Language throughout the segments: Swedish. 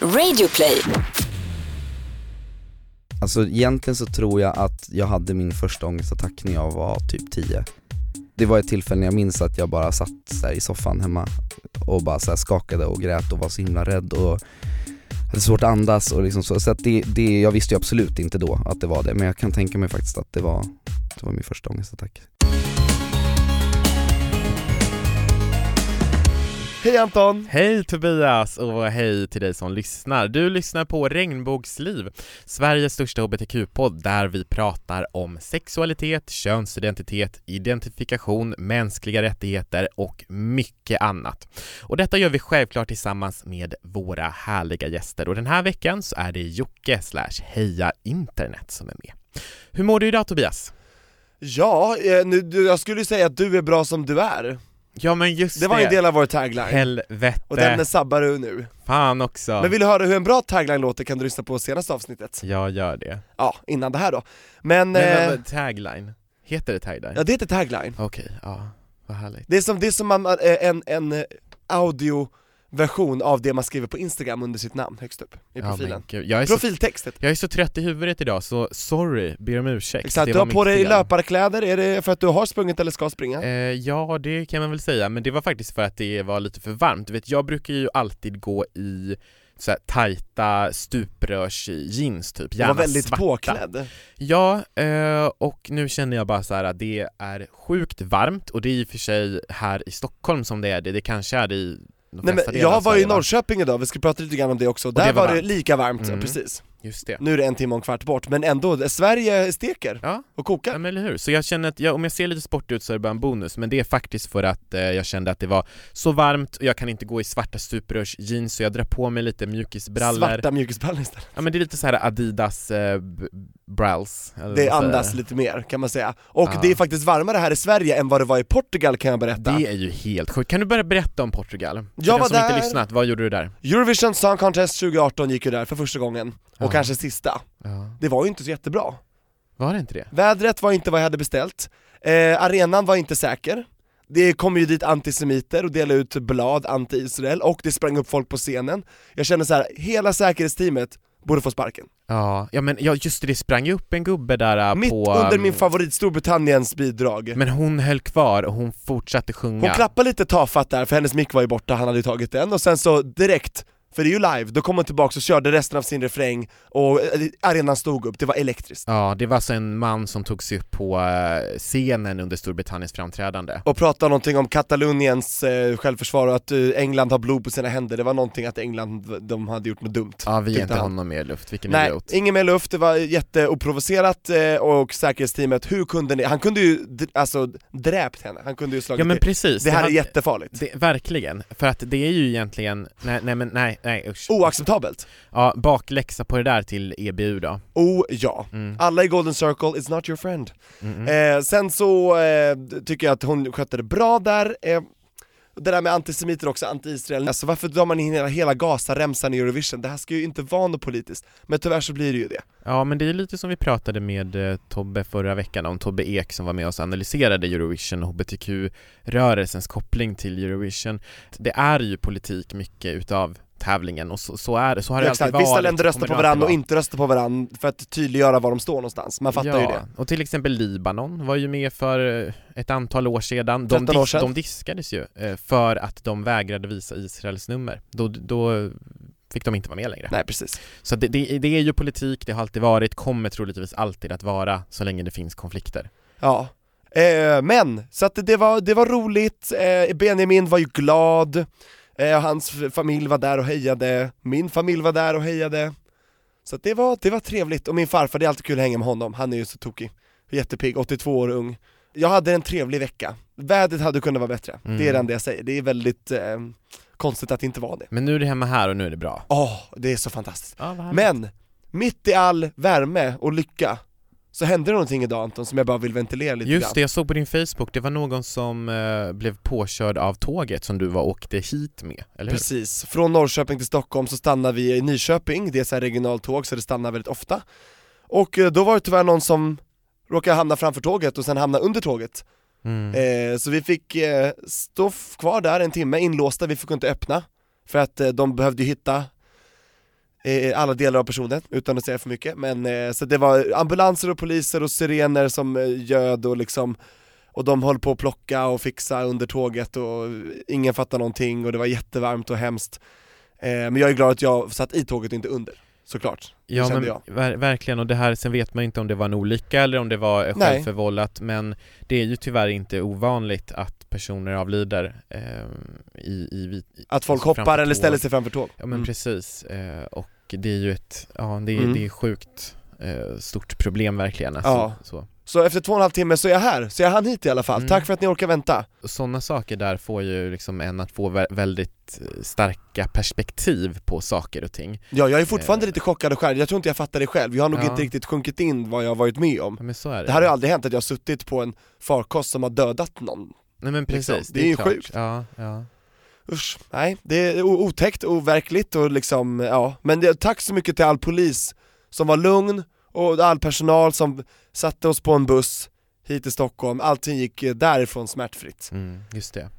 Radioplay. Alltså egentligen så tror jag att jag hade min första ångestattack när jag var typ 10 Det var ett tillfälle när jag minns att jag bara satt så i soffan hemma och bara så skakade och grät och var så himla rädd och hade svårt att andas och liksom så, så att det, det, jag visste ju absolut inte då att det var det men jag kan tänka mig faktiskt att det var, det var min första ångestattack. Hej Anton! Hej Tobias och hej till dig som lyssnar. Du lyssnar på Regnbågsliv, Sveriges största hbtq-podd där vi pratar om sexualitet, könsidentitet, identifikation, mänskliga rättigheter och mycket annat. Och detta gör vi självklart tillsammans med våra härliga gäster och den här veckan så är det Jocke slash Heja Internet som är med. Hur mår du idag Tobias? Ja, eh, nu, jag skulle säga att du är bra som du är Ja men just Det var en del av vår tagline, Helvete. och den är sabbar du nu Fan också. Men vill du höra hur en bra tagline låter kan du lyssna på senaste avsnittet Jag gör det. Ja, innan det här då Men, Men, eh, tagline? Heter det tagline? ja det heter tagline Okej, ja, vad härligt. Det är som, det är som man, eh, en, en eh, audioversion av det man skriver på Instagram under sitt namn högst upp i Ja, profilen gud, jag, är så, Profiltextet jag är så trött i huvudet idag så sorry, ber om ursäkt. Exakt, Det du har på dig fel. löparkläder, är det för att du har sprungit eller ska springa? Eh, ja, det kan man väl säga, men det var faktiskt för att det var lite för varmt. Du vet, jag brukar ju alltid gå i så här tajta stuprörs-jeans typ, gärna var väldigt svarta. påklädd Ja, eh, och nu känner jag bara så här att det är sjukt varmt och det är i och för sig här i Stockholm som det är det, det kanske är det i Nej, men jag var i? Norrköping idag, vi ska prata lite grann om det också, det där var var, det lika varmt, Mm. ja, precis. Just det. Nu är det en timme och en kvart bort, men ändå, Sverige steker Ja, och kokar. Ja men eller hur, så jag känner att jag, om jag ser lite sportig ut så är det bara en bonus men det är faktiskt för att eh, jag kände att det var så varmt och jag kan inte gå i svarta stuprörs-jeans så jag drar på mig lite mjukisbrallor. Svarta mjukisbrallor istället. Ja men det är lite så här Adidas eh, b- bralls eller Det andas lite mer kan man säga, och Ja. det är faktiskt varmare här i Sverige än vad det var i Portugal kan jag berätta Det är ju helt sjukt, kan du börja berätta om Portugal? För Jag var som inte där. lyssnat, vad gjorde du där? Eurovision Song Contest 2018 gick ju där för första gången, och kanske sista Ja. Det var ju inte så jättebra Var det inte det? Vädret var inte vad jag hade beställt, eh, arenan var inte säker det kom ju dit antisemiter och delade ut blad anti-Israel, och det sprang upp folk på scenen Jag kände så här: hela säkerhetsteamet borde få sparken. Ja, ja men ja, just det, det sprang ju upp en gubbe där äh, Mitt på... under um, min favorit Storbritanniens bidrag. Men hon höll kvar och hon fortsatte sjunga. Hon klappade lite tafatt där, för hennes mick var ju borta, han hade ju tagit den, och sen så direkt, för det är ju live, då kom hon tillbaka och körde resten av sin refräng, och eh, arenan stod upp, det var elektriskt. Ja, det var alltså en man som tog sig upp på eh, scenen under Storbritanniens framträdande. Och pratade någonting om Kataloniens eh, självförsvar och att England har blod på sina händer, det var någonting att England, de hade gjort något dumt. Ja, vi ger inte han. honom mer luft, vilken Nej, idiot. ingen mer luft, det var jätteoprovocerat och säkerhetsteamet, hur kunde ni, han kunde ju alltså dräpt henne, han kunde ju slagit Ja men till. precis, Det här är hade- jättefarligt, det, Verkligen, för att det är ju egentligen, nej, nej men nej, nej usch oacceptabelt. Ja, bakläxa på det där till EBU då Oh ja, mm. alla i Golden Circle is not your friend. Mm, mm. Eh, sen så eh, tycker jag att hon skötte det bra där, eh, det där med antisemiter också, anti-Israel, alltså varför drar man in hela, hela Gaza-remsan i Eurovision? Det här ska ju inte vara något politiskt, men tyvärr så blir det ju det. Ja men det är lite som vi pratade med eh, Tobbe förra veckan om, Tobbe Ek som var med oss och analyserade Eurovision och HBTQ-rörelsens koppling till Eurovision Det är ju politik mycket utav tävlingen och så, så är det, så har det Ja, alltid varit Vissa länder röstar på varandra och inte röstar på varandra för att tydliggöra var de står någonstans, man fattar ja, ju det. och till exempel Libanon var ju med för eh, ett antal år sedan, 13 de, år dis- sedan. de diskades ju eh, för att de vägrade visa Israels nummer, då, då fick de inte vara med längre. Nej precis. Så det, det, det är ju politik, det har alltid varit, kommer troligtvis alltid att vara så länge det finns konflikter. Ja. Eh, men, så att det var, det var roligt, Benjamin var ju glad, eh, hans familj var där och hejade, min familj var där och hejade. Så det var, det var trevligt, och min farfar, det är alltid kul att hänga med honom, han är ju så tokig, jättepigg, 82 år ung. Jag hade en trevlig vecka, vädret hade kunnat vara bättre, Mm. det är det enda jag säger, det är väldigt eh, konstigt att det inte var det. Men nu är det hemma här och nu är det bra. Åh, det är så fantastiskt. Ja, vad Men, mitt i all värme och lycka, så hände det någonting idag Anton som jag bara vill ventilera lite Just grann det, jag såg på din Facebook, det var någon som eh, blev påkörd av tåget som du var åkte hit med, eller hur? Precis, från Norrköping till Stockholm så stannar vi i Nyköping, det är så här regionaltåg så det stannar väldigt ofta Och eh, då var det tyvärr någon som råkade hamna framför tåget och sen hamna under tåget Mm. eh, Så vi fick eh, stå kvar där en timme inlåsta, vi fick inte öppna För att eh, de behövde hitta eh, alla delar av personen, utan att säga för mycket. Men, eh, så det var ambulanser och poliser och sirener som eh, göd och liksom och de höll på att plocka och fixa under tåget och ingen fattade någonting och det var jättevarmt och hemskt. Eh, men jag är glad att jag satt i tåget och inte under, såklart. Ja kände men jag. ver- verkligen, och det här, sen vet man inte om det var en olycka eller om det var eh, Nej. självförvållat men det är ju tyvärr inte ovanligt att personer avlider eh, i, i, i Att folk hoppar eller ställer sig framför tåg. Ja men Mm. precis, eh, och det är ju ett, ja det är, Mm. det är sjukt eh, stort problem verkligen alltså, Ja. så. Så efter två och en halv timme så är jag här, så jag hann hit i alla fall. Mm. Tack för att ni orkar vänta. Sådana saker där får ju liksom en att få vä- väldigt eh, starka perspektiv på saker och ting Ja, jag är fortfarande Eh. lite chockad och själv, jag tror inte jag fattar det själv. Jag har nog Ja. inte riktigt sjunkit in vad jag har varit med om. Ja men så är det Det här har ju aldrig hänt att jag har suttit på en farkost som har dödat någon. Nej men precis, liksom. Det är ju klart. sjukt. Ja, ja Usch, nej, det är otäckt, overkligt och liksom, ja. Men det, tack så mycket till all polis som var lugn och all personal som satte oss på en buss hit till Stockholm, allting gick eh, därifrån smärtfritt. mm, just det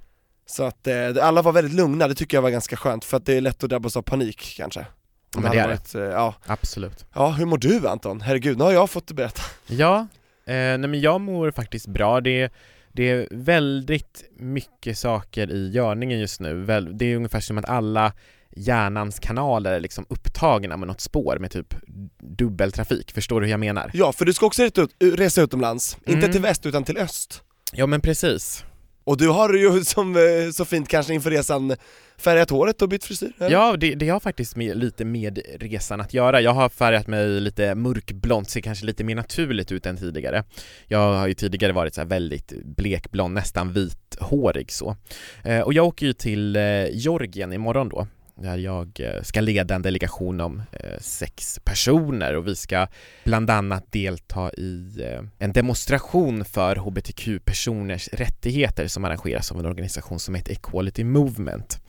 Så att eh, alla var väldigt lugna, det tycker jag var ganska skönt för att det är lätt att drabbas av panik kanske. Ja, men det är det. varit, eh, ja. Absolut ja, hur mår du Anton? Herregud, nu har jag fått berätta. Ja, eh, nej men jag mår faktiskt bra. Det det är väldigt mycket saker i görningen just nu. Det är ungefär som att alla hjärnans kanaler är liksom upptagna med något spår med typ dubbeltrafik. Förstår du hur jag menar? Ja, för du ska också resa, ut, resa utomlands, inte Mm. till väst utan till öst. Ja men precis. Och du har ju som eh, så fint kanske inför resan färgat håret och bytt frisyr? eller? Ja, det, det har faktiskt med, lite med resan att göra. Jag har färgat mig lite mörkblont, ser kanske lite mer naturligt ut än tidigare. Jag har ju tidigare varit så här väldigt blekblond, nästan vithårig så. Eh, och jag åker ju till eh, Georgien imorgon då, där jag eh, ska leda en delegation om eh, sex personer och vi ska bland annat delta i eh, en demonstration för hbtq-personers rättigheter som arrangeras av en organisation som heter Equality Movement.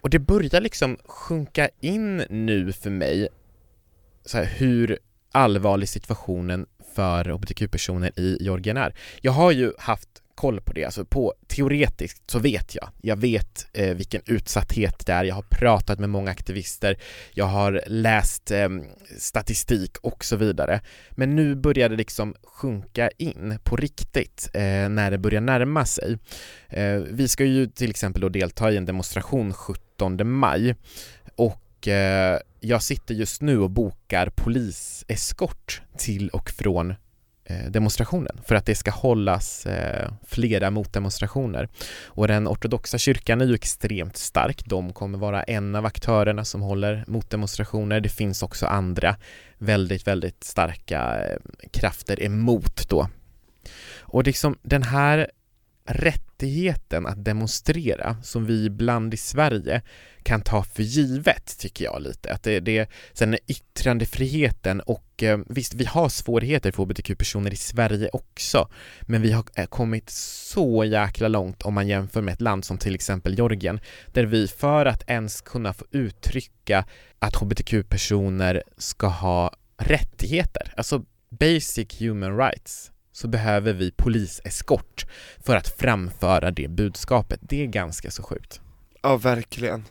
Och det börjar liksom sjunka in nu för mig så här, hur allvarlig situationen för hbtq-personer i Georgien är. Jag har ju haft koll på det, alltså på teoretiskt så vet jag. Jag vet eh, vilken utsatthet det är, jag har pratat med många aktivister, jag har läst eh, statistik och så vidare. Men nu börjar det liksom sjunka in på riktigt eh, när det börjar närma sig. Eh, vi ska ju till exempel då delta i en demonstration 17 maj och eh, jag sitter just nu och bokar poliseskort till och från Eh, demonstrationen för att det ska hållas eh, flera motdemonstrationer. Och den ortodoxa kyrkan är ju extremt stark. De kommer vara en av aktörerna som håller motdemonstrationer. Det finns också andra väldigt, väldigt starka eh, krafter emot då. Och liksom den här rättigheten att demonstrera som vi ibland i Sverige kan ta för givet tycker jag lite. Att det, det sen är yttrandefriheten och eh, visst, vi har svårigheter för hbtq-personer i Sverige också, men vi har eh, kommit så jäkla långt om man jämför med ett land som till exempel Georgien, där vi för att ens kunna få uttrycka att hbtq-personer ska ha rättigheter, alltså basic human rights, så behöver vi poliseskort för att framföra det budskapet. Det är ganska så sjukt. Ja, verkligen.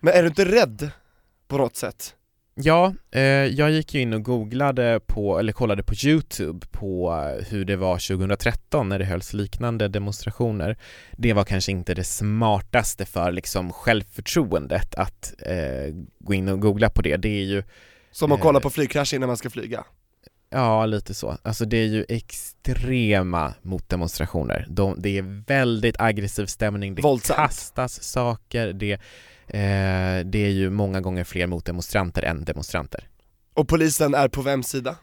Men är du inte rädd på något sätt? Ja, eh, jag gick ju in och googlade på, eller kollade på Youtube på eh, hur det var 2013 när det hölls liknande demonstrationer. Det var kanske inte det smartaste för liksom självförtroendet att eh, gå in och googla på det. Det är ju, Som att Eh. kolla på flygkrasch innan man ska flyga? Ja lite så. Alltså det är ju extrema motdemonstrationer. De, det är väldigt aggressiv stämning, det Våldsamt. kastas saker, det, eh, det är ju många gånger fler motdemonstranter än demonstranter. Och polisen är på vems sida?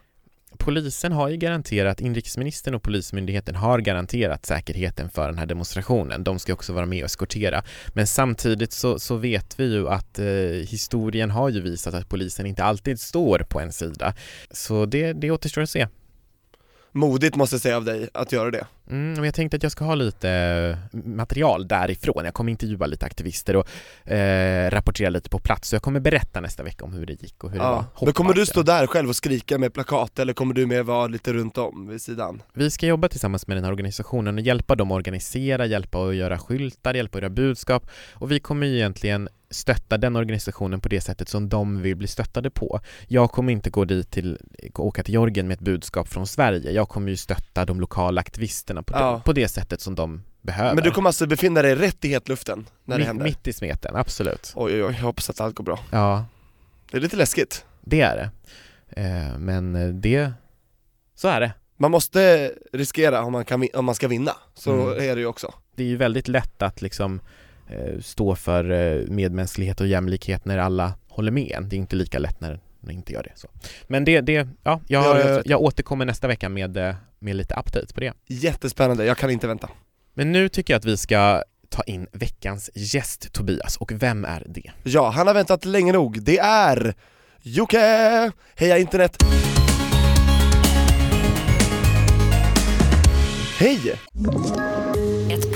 Polisen har ju garanterat, inrikesministern och polismyndigheten har garanterat säkerheten för den här demonstrationen. De ska också vara med och eskortera. Men samtidigt så, så vet vi ju att eh, historien har ju visat att polisen inte alltid står på en sida. Så det, det återstår att se. Modigt måste jag säga av dig att göra det. Mm, men jag tänkte att jag ska ha lite eh, material därifrån. Jag kommer intervjua lite aktivister och eh, rapportera lite på plats. Så jag kommer berätta nästa vecka om hur det gick och hur det var. Ja. Men kommer du stå där själv och skrika med plakat eller kommer du med vara lite runt om vid sidan? Vi ska jobba tillsammans med den här organisationen och hjälpa dem att organisera, hjälpa att göra skyltar, hjälpa att göra budskap och vi kommer ju egentligen stötta den organisationen på det sättet som de vill bli stöttade på. Jag kommer inte gå dit till, åka till Georgien med ett budskap från Sverige, jag kommer ju stötta de lokala aktivisterna på, Ja. det, på det sättet som de behöver. Men du kommer alltså befinna dig rätt i hetluften när det mitt, händer? mitt i smeten, absolut. Oj oj oj, jag hoppas att allt går bra. Ja, Det är lite läskigt. det är det. Eh, men eh, det, så är det. Man måste riskera om man, kan, om man ska vinna, så Mm. är det ju också. Det är ju väldigt lätt att liksom stå för eh, medmänsklighet och jämlikhet när alla håller med. Det är inte lika lätt när när inte gör det. Så. Men det, det ja, jag, Ja, jag- jag återkommer nästa vecka med, eh, med lite update på det. Jättespännande, jag kan inte vänta. Men nu tycker jag att vi ska ta in veckans gäst Tobias, och vem är det? Ja, han har väntat länge nog. Det är Jocke! Heja internet! Hej!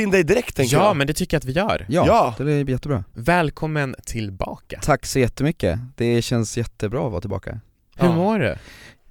in dig direkt tänker Ja, jag? men det tycker jag att vi gör. Ja, Ja. det är jättebra. Välkommen tillbaka. Tack så jättemycket, det känns jättebra att vara tillbaka. Hur Ja. mår du?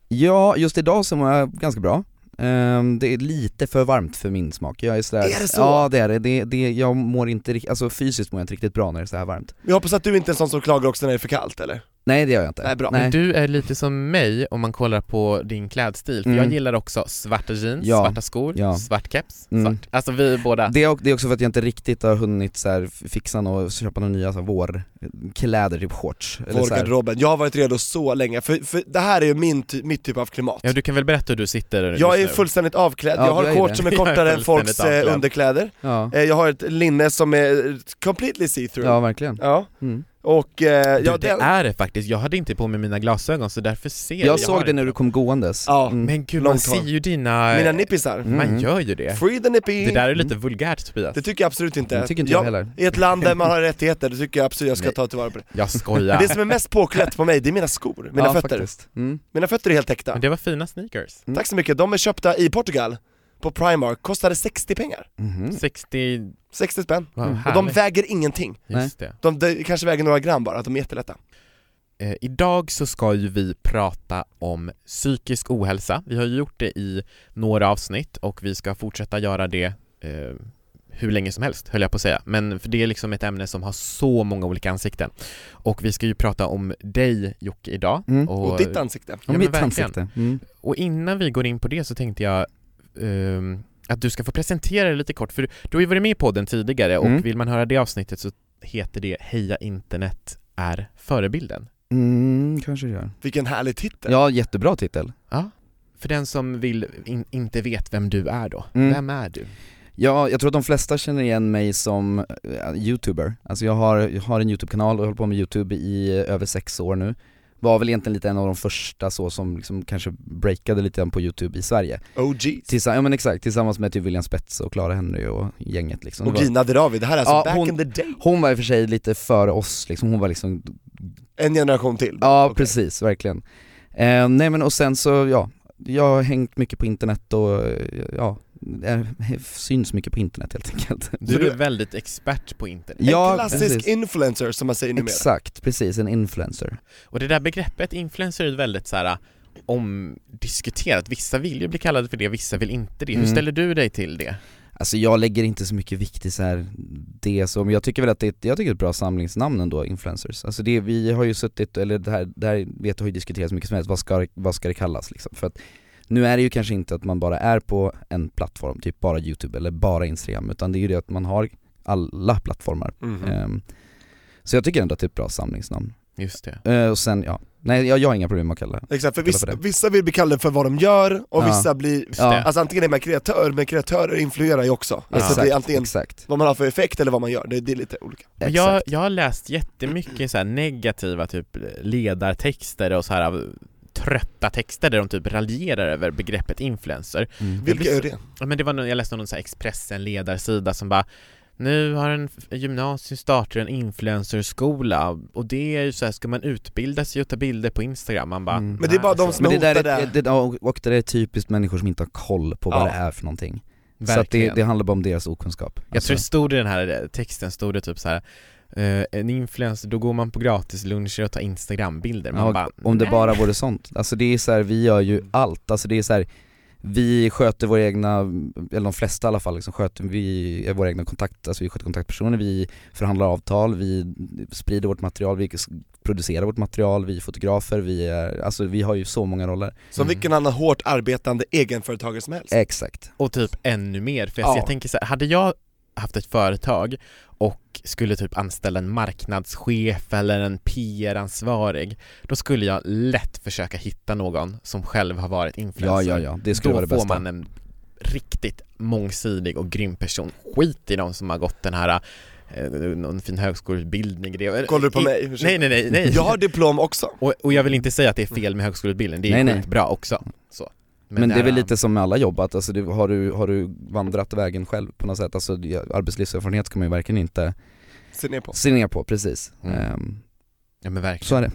Ja, just idag så mår jag ganska bra. Ehm, det är lite för varmt för min smak, jag är sådär, Är det så? Ja det är det, det, det jag mår inte riktigt, alltså fysiskt mår jag inte riktigt bra när det är så här varmt Jag hoppas att du inte är en sån som klagar också när det är för kallt eller? Nej det gör jag inte Nej, bra. Men du är lite som mig om man kollar på din klädstil, för Mm. jag gillar också svarta jeans, Ja. svarta skor, Ja. svart keps, Mm. svart. Alltså vi båda. Det är, det är också för att jag inte riktigt har hunnit så här, fixa och köpa några nya så här, vårkläder, typ shorts. Vårgarderoben, jag har varit redo så länge, för, för det här är ju min ty- mitt typ av klimat Ja du kan väl berätta hur du sitter Jag är fullständigt avklädd, Ja, jag har shorts som är kortare än folks eh, avklädd. underkläder Ja, Eh, Jag har ett linne som är completely see-through ja verkligen Ja, mm. Och eh, Du, ja, det den, är det faktiskt, jag hade inte på mig mina glasögon så därför ser jag Jag såg det när du kom gåendes Ja. mm. Men gud, man ser ju dina... mina nippisar, Mm. Man gör ju det. free the nippy! Det där är lite vulgärt Tobias. Det tycker jag absolut inte. Det tycker inte jag heller. I ett land där man har rättigheter, det tycker jag absolut jag ska Nej. ta tillvara på det. Jag skojar. Det som är mest påklätt på mig, det är mina skor, mina ja, fötter. Faktiskt. Mm. Mina fötter är helt täckta. Men det var fina sneakers. Mm. Tack så mycket, de är köpta i Portugal, på Primark, kostade 60 pengar. Mhm. 60... 60 spänn. Mm. Och de väger ingenting. Just det. De, de kanske väger några gram bara, de är jättelätta. Eh, idag så ska ju vi prata om psykisk ohälsa. Vi har ju gjort det i några avsnitt och vi ska fortsätta göra det eh, hur länge som helst, höll jag på att säga. Men för det är liksom ett ämne som har så många olika ansikten. Och vi ska ju prata om dig Jocke idag. Mm. Och, ditt ansikte. Och Ja, men mitt verkligen. ansikte. Mm. Och innan vi går in på det så tänkte jag ehm, att du ska få presentera dig lite kort, för du, du har ju varit med i podden tidigare och Mm. vill man höra det avsnittet så heter det Heja internet är förebilden. Mm, kanske det gör. Vilken härlig titel. Ja, jättebra titel. Ja. För den som vill, in, inte vet vem du är då, Mm. vem är du? Ja, jag tror att de flesta känner igen mig som eh, youtuber. Alltså jag har, jag har en youtube-kanal och jag håller på med youtube i eh, över sex år nu. Var väl egentligen lite en av de första så som liksom kanske breakade lite på youtube i Sverige. OGs. Tillsammans, ja men exakt, tillsammans med typ William Spets och Clara Henry och gänget liksom. Och Gina Dirawi, det här är alltså Ja, back hon- in the day. Hon var i och för sig lite före oss liksom, hon var liksom En generation till. Ja Okej. precis, verkligen. Eh, nej men och sen så, ja, jag har hängt mycket på internet och eh, ja, eh, syns mycket på internet helt enkelt. Du är väldigt expert på internet. En Ja, klassisk precis. influencer som man säger numera. Exakt, precis, en influencer. Och det där begreppet influencer är väldigt så här äh, omdiskuterat. Vissa vill ju bli kallade för det, vissa vill inte det. Hur Mm. ställer du dig till det? Alltså jag lägger inte så mycket vikt i så här det men jag tycker väl att det, är ett- jag tycker det är ett bra samlingsnamn ändå, influencers. Alltså det, vi har ju suttit, eller det här, det här vet jag har ju diskuterats mycket som helst, vad ska, det- vad ska det kallas liksom? För att nu är det ju kanske inte att man bara är på en plattform, typ bara youtube eller bara instagram, utan det är ju det att man har alla plattformar. Ehm, så jag tycker ändå att det är ett bra samlingsnamn. Just det. Eh, och sen, ja, nej jag, jag har inga problem med att kalla det. Exakt, för vissa, för det. vissa vill bli kallade för vad de gör, och Ja. vissa blir, Ja. alltså antingen är man kreatör, men kreatörer influerar ju också. Alltså exakt, det är antingen exakt. vad man har för effekt eller vad man gör, det, det är lite olika. Jag, jag har läst jättemycket så här negativa typ ledartexter och så här av trötta texter där de typ raljerar över begreppet influencer. Mm. Vilka blir är det? Ja, men det var någon, jag läste någon så här Expressen ledarsida som bara nu har en gymnasium startat en influencerskola och det är ju så här, ska man utbilda sig och ta bilder på Instagram? Man bara Mm. Men det är bara de som Men det är där är, det, och och det där är typiskt människor som inte har koll på vad Ja. det är för någonting Så att det, Verkligen. det handlar bara om deras okunskap Jag tror det stod i den här eh, texten, stod det typ så här. Eh, en influencer, då går man på gratis luncher och tar instagrambilder, man Ja, bara om det nej. bara vore sånt. Alltså det är så här, vi gör ju allt, alltså det är så här, vi sköter våra egna, eller de flesta i alla fall, liksom sköter vi är våra egna kontakt, alltså vi sköter kontaktpersoner, vi förhandlar avtal, vi sprider vårt material, vi producerar vårt material, vi är fotografer, vi är, alltså vi har ju så många roller. Som Mm. vilken annan hårt arbetande egenföretagare som helst. Exakt. Och typ ännu mer, för Ja. jag tänker så här, hade jag haft ett företag och skulle typ anställa en marknadschef eller en PR-ansvarig, då skulle jag lätt försöka hitta någon som själv har varit Ja influencer. ja ja, det skulle då vara det får bästa. man en riktigt mångsidig och grym person. Skit i de som har gått den här eh, någon fin högskoleutbildning. Kollar du på i- mig? Nej nej nej, nej. Jag har diplom också. och, och jag vill inte säga att det är fel med högskoleutbildning, det är Nej, nej. skitbra också. Så. Men, det är väl lite som med alla jobb, att alltså, det, har, du, har du vandrat vägen själv på något sätt, alltså arbetslivserfarenhet ska man ju verkligen inte Se ner på. se ner på, precis. Mm. Ehm, Ja men verkligen. så är det.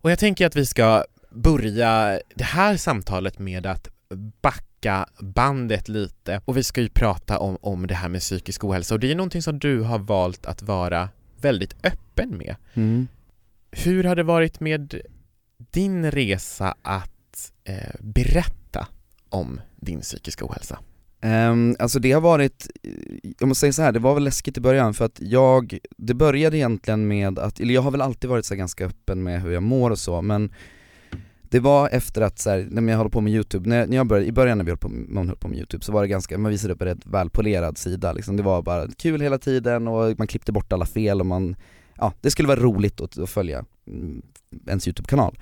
Och jag tänker att vi ska börja det här samtalet med att backa bandet lite och vi ska ju prata om, om det här med psykisk ohälsa och det är någonting som du har valt att vara väldigt öppen med. Mm. Hur har det varit med din resa att eh, berätta om din psykiska ohälsa? Um, alltså det har varit, jag måste säga så här, det var väl läskigt i början för att jag, det började egentligen med att, eller jag har väl alltid varit så ganska öppen med hur jag mår och så men det var efter att så här, när jag håller på med youtube, när, när jag började, i början när vi höll på, man höll på med youtube så var det ganska, man visade upp en rätt välpolerad sida liksom. det var bara kul hela tiden och man klippte bort alla fel och man, ja det skulle vara roligt att, att följa mm, ens youtube-kanal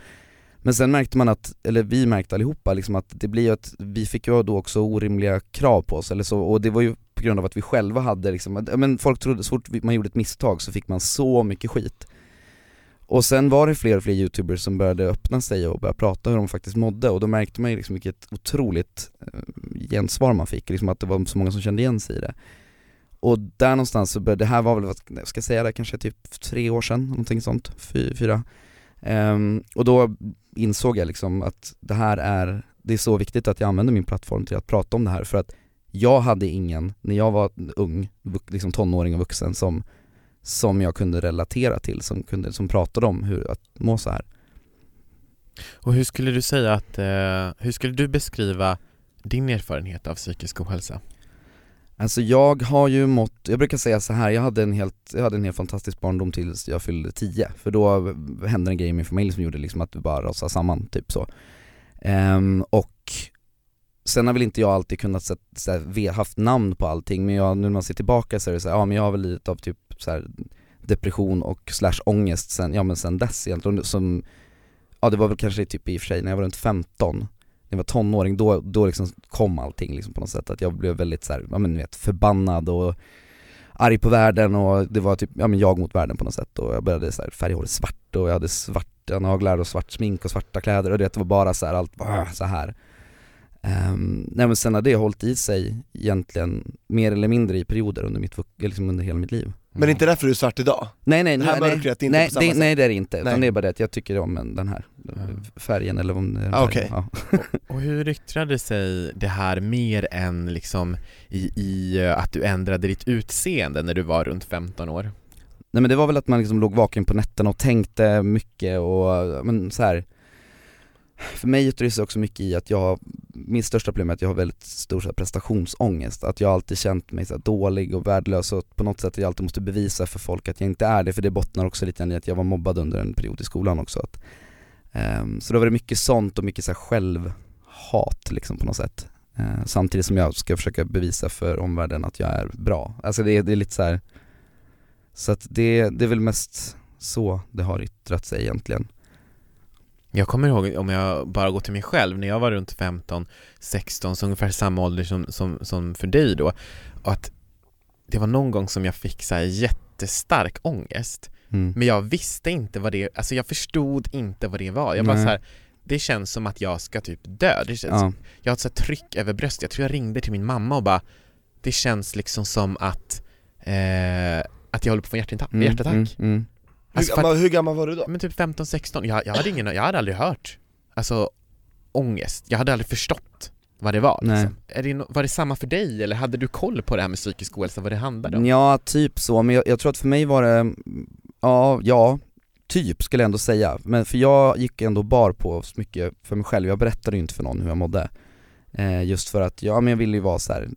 men sen märkte man att, eller vi märkte allihopa liksom att det blir ju att vi fick ju då också orimliga krav på oss eller så, och det var ju på grund av att vi själva hade liksom, ja, men folk trodde så fort man gjorde ett misstag så fick man så mycket skit. Och sen var det fler och fler youtubers som började öppna sig och börja prata hur de faktiskt mådde och då märkte man ju liksom vilket otroligt eh, gensvar man fick, liksom att det var så många som kände igen sig i det. Och där någonstans så började, det här var väl, vad ska jag säga det, kanske typ tre år sedan, någonting sånt, fyra. Um, Och då insåg jag liksom att det här är, det är så viktigt att jag använder min plattform till att prata om det här för att jag hade ingen, när jag var ung, liksom tonåring och vuxen som, som jag kunde relatera till, som, kunde, som pratade om hur att må så här. Och hur skulle du säga att, eh, hur skulle du beskriva din erfarenhet av psykisk ohälsa? Alltså jag har ju mått, jag brukar säga så här, jag hade en helt, jag hade en helt fantastisk barndom tills jag fyllde 10 För då hände en grej i min familj som gjorde liksom att vi bara rasade samman, typ så. Um, Och sen har väl inte jag alltid kunnat så, så här, haft namn på allting men jag, nu när man ser tillbaka så är det så här, ja men jag har väl lidit av typ så här, depression och slash ångest sen, ja men sen dess egentligen som Ja det var väl kanske typ i och för sig när jag var runt 15 jag var tonåring, då, då liksom kom allting liksom på något sätt, att jag blev väldigt så här, ja men ni vet, förbannad och arg på världen och det var typ, ja men jag mot världen på något sätt och jag började så här, färga håret svart och jag hade svarta naglar och svart smink och svarta kläder och det var bara så här, allt bara så här. Um, nej men sen har det hållit i sig egentligen mer eller mindre i perioder under mitt, liksom under hela mitt liv Men det är inte därför du är svart idag? Nej nej, Det här nej, mörkret är inte nej, på samma det, sätt. nej det är det inte, utan Nej. det är bara det att jag tycker om en- den här färgen eller om det är Ah, okej. ja. Och hur yttrade sig det här mer än liksom i, i eh, att du ändrade ditt utseende när du var runt 15 år? Nej men det var väl att man liksom låg vaken på nätterna och tänkte mycket och men så här. För mig yttrar det sig också mycket i att jag, min största problem är att jag har väldigt stor så här, prestationsångest, att jag alltid känt mig så här, dålig och värdelös och på något sätt att jag alltid måste bevisa för folk att jag inte är det, för det bottnar också lite grann i att jag var mobbad under en period i skolan också att, um, Så då var det mycket sånt och mycket så här, självhat liksom på något sätt Uh, Samtidigt som jag ska försöka bevisa för omvärlden att jag är bra, alltså det, är- det är lite så här. Så att det, det är väl mest så det har yttrat sig egentligen jag kommer ihåg, om jag bara går till mig själv, när jag var runt 15, 16, så ungefär samma ålder som, som, som för dig då, att det var någon gång som jag fick så jättestark ångest, mm. men jag visste inte vad det, alltså jag förstod inte vad det var. Jag bara Nej. så här, det känns som att jag ska typ dö. Det känns, Ja, Jag har ett så tryck över bröstet, jag tror jag ringde till min mamma och bara Det känns liksom som att eh, att jag håller på att få hjärtinfarkt, Mm, hjärtattack. mm, mm. Alltså hur, gammal, hur gammal var du då? Men typ 15-16, jag, jag hade ingen, jag hade aldrig hört, alltså ångest, jag hade aldrig förstått vad det var liksom. Är det, Var det samma för dig eller hade du koll på det här med psykisk ohälsa, vad det handlade om? Ja, typ så, men jag, jag tror att för mig var det, ja, ja, typ skulle jag ändå säga. Men för jag gick ändå bar på så mycket för mig själv, jag berättade ju inte för någon hur jag mådde. Eh, just för att, ja men jag ville ju vara så här.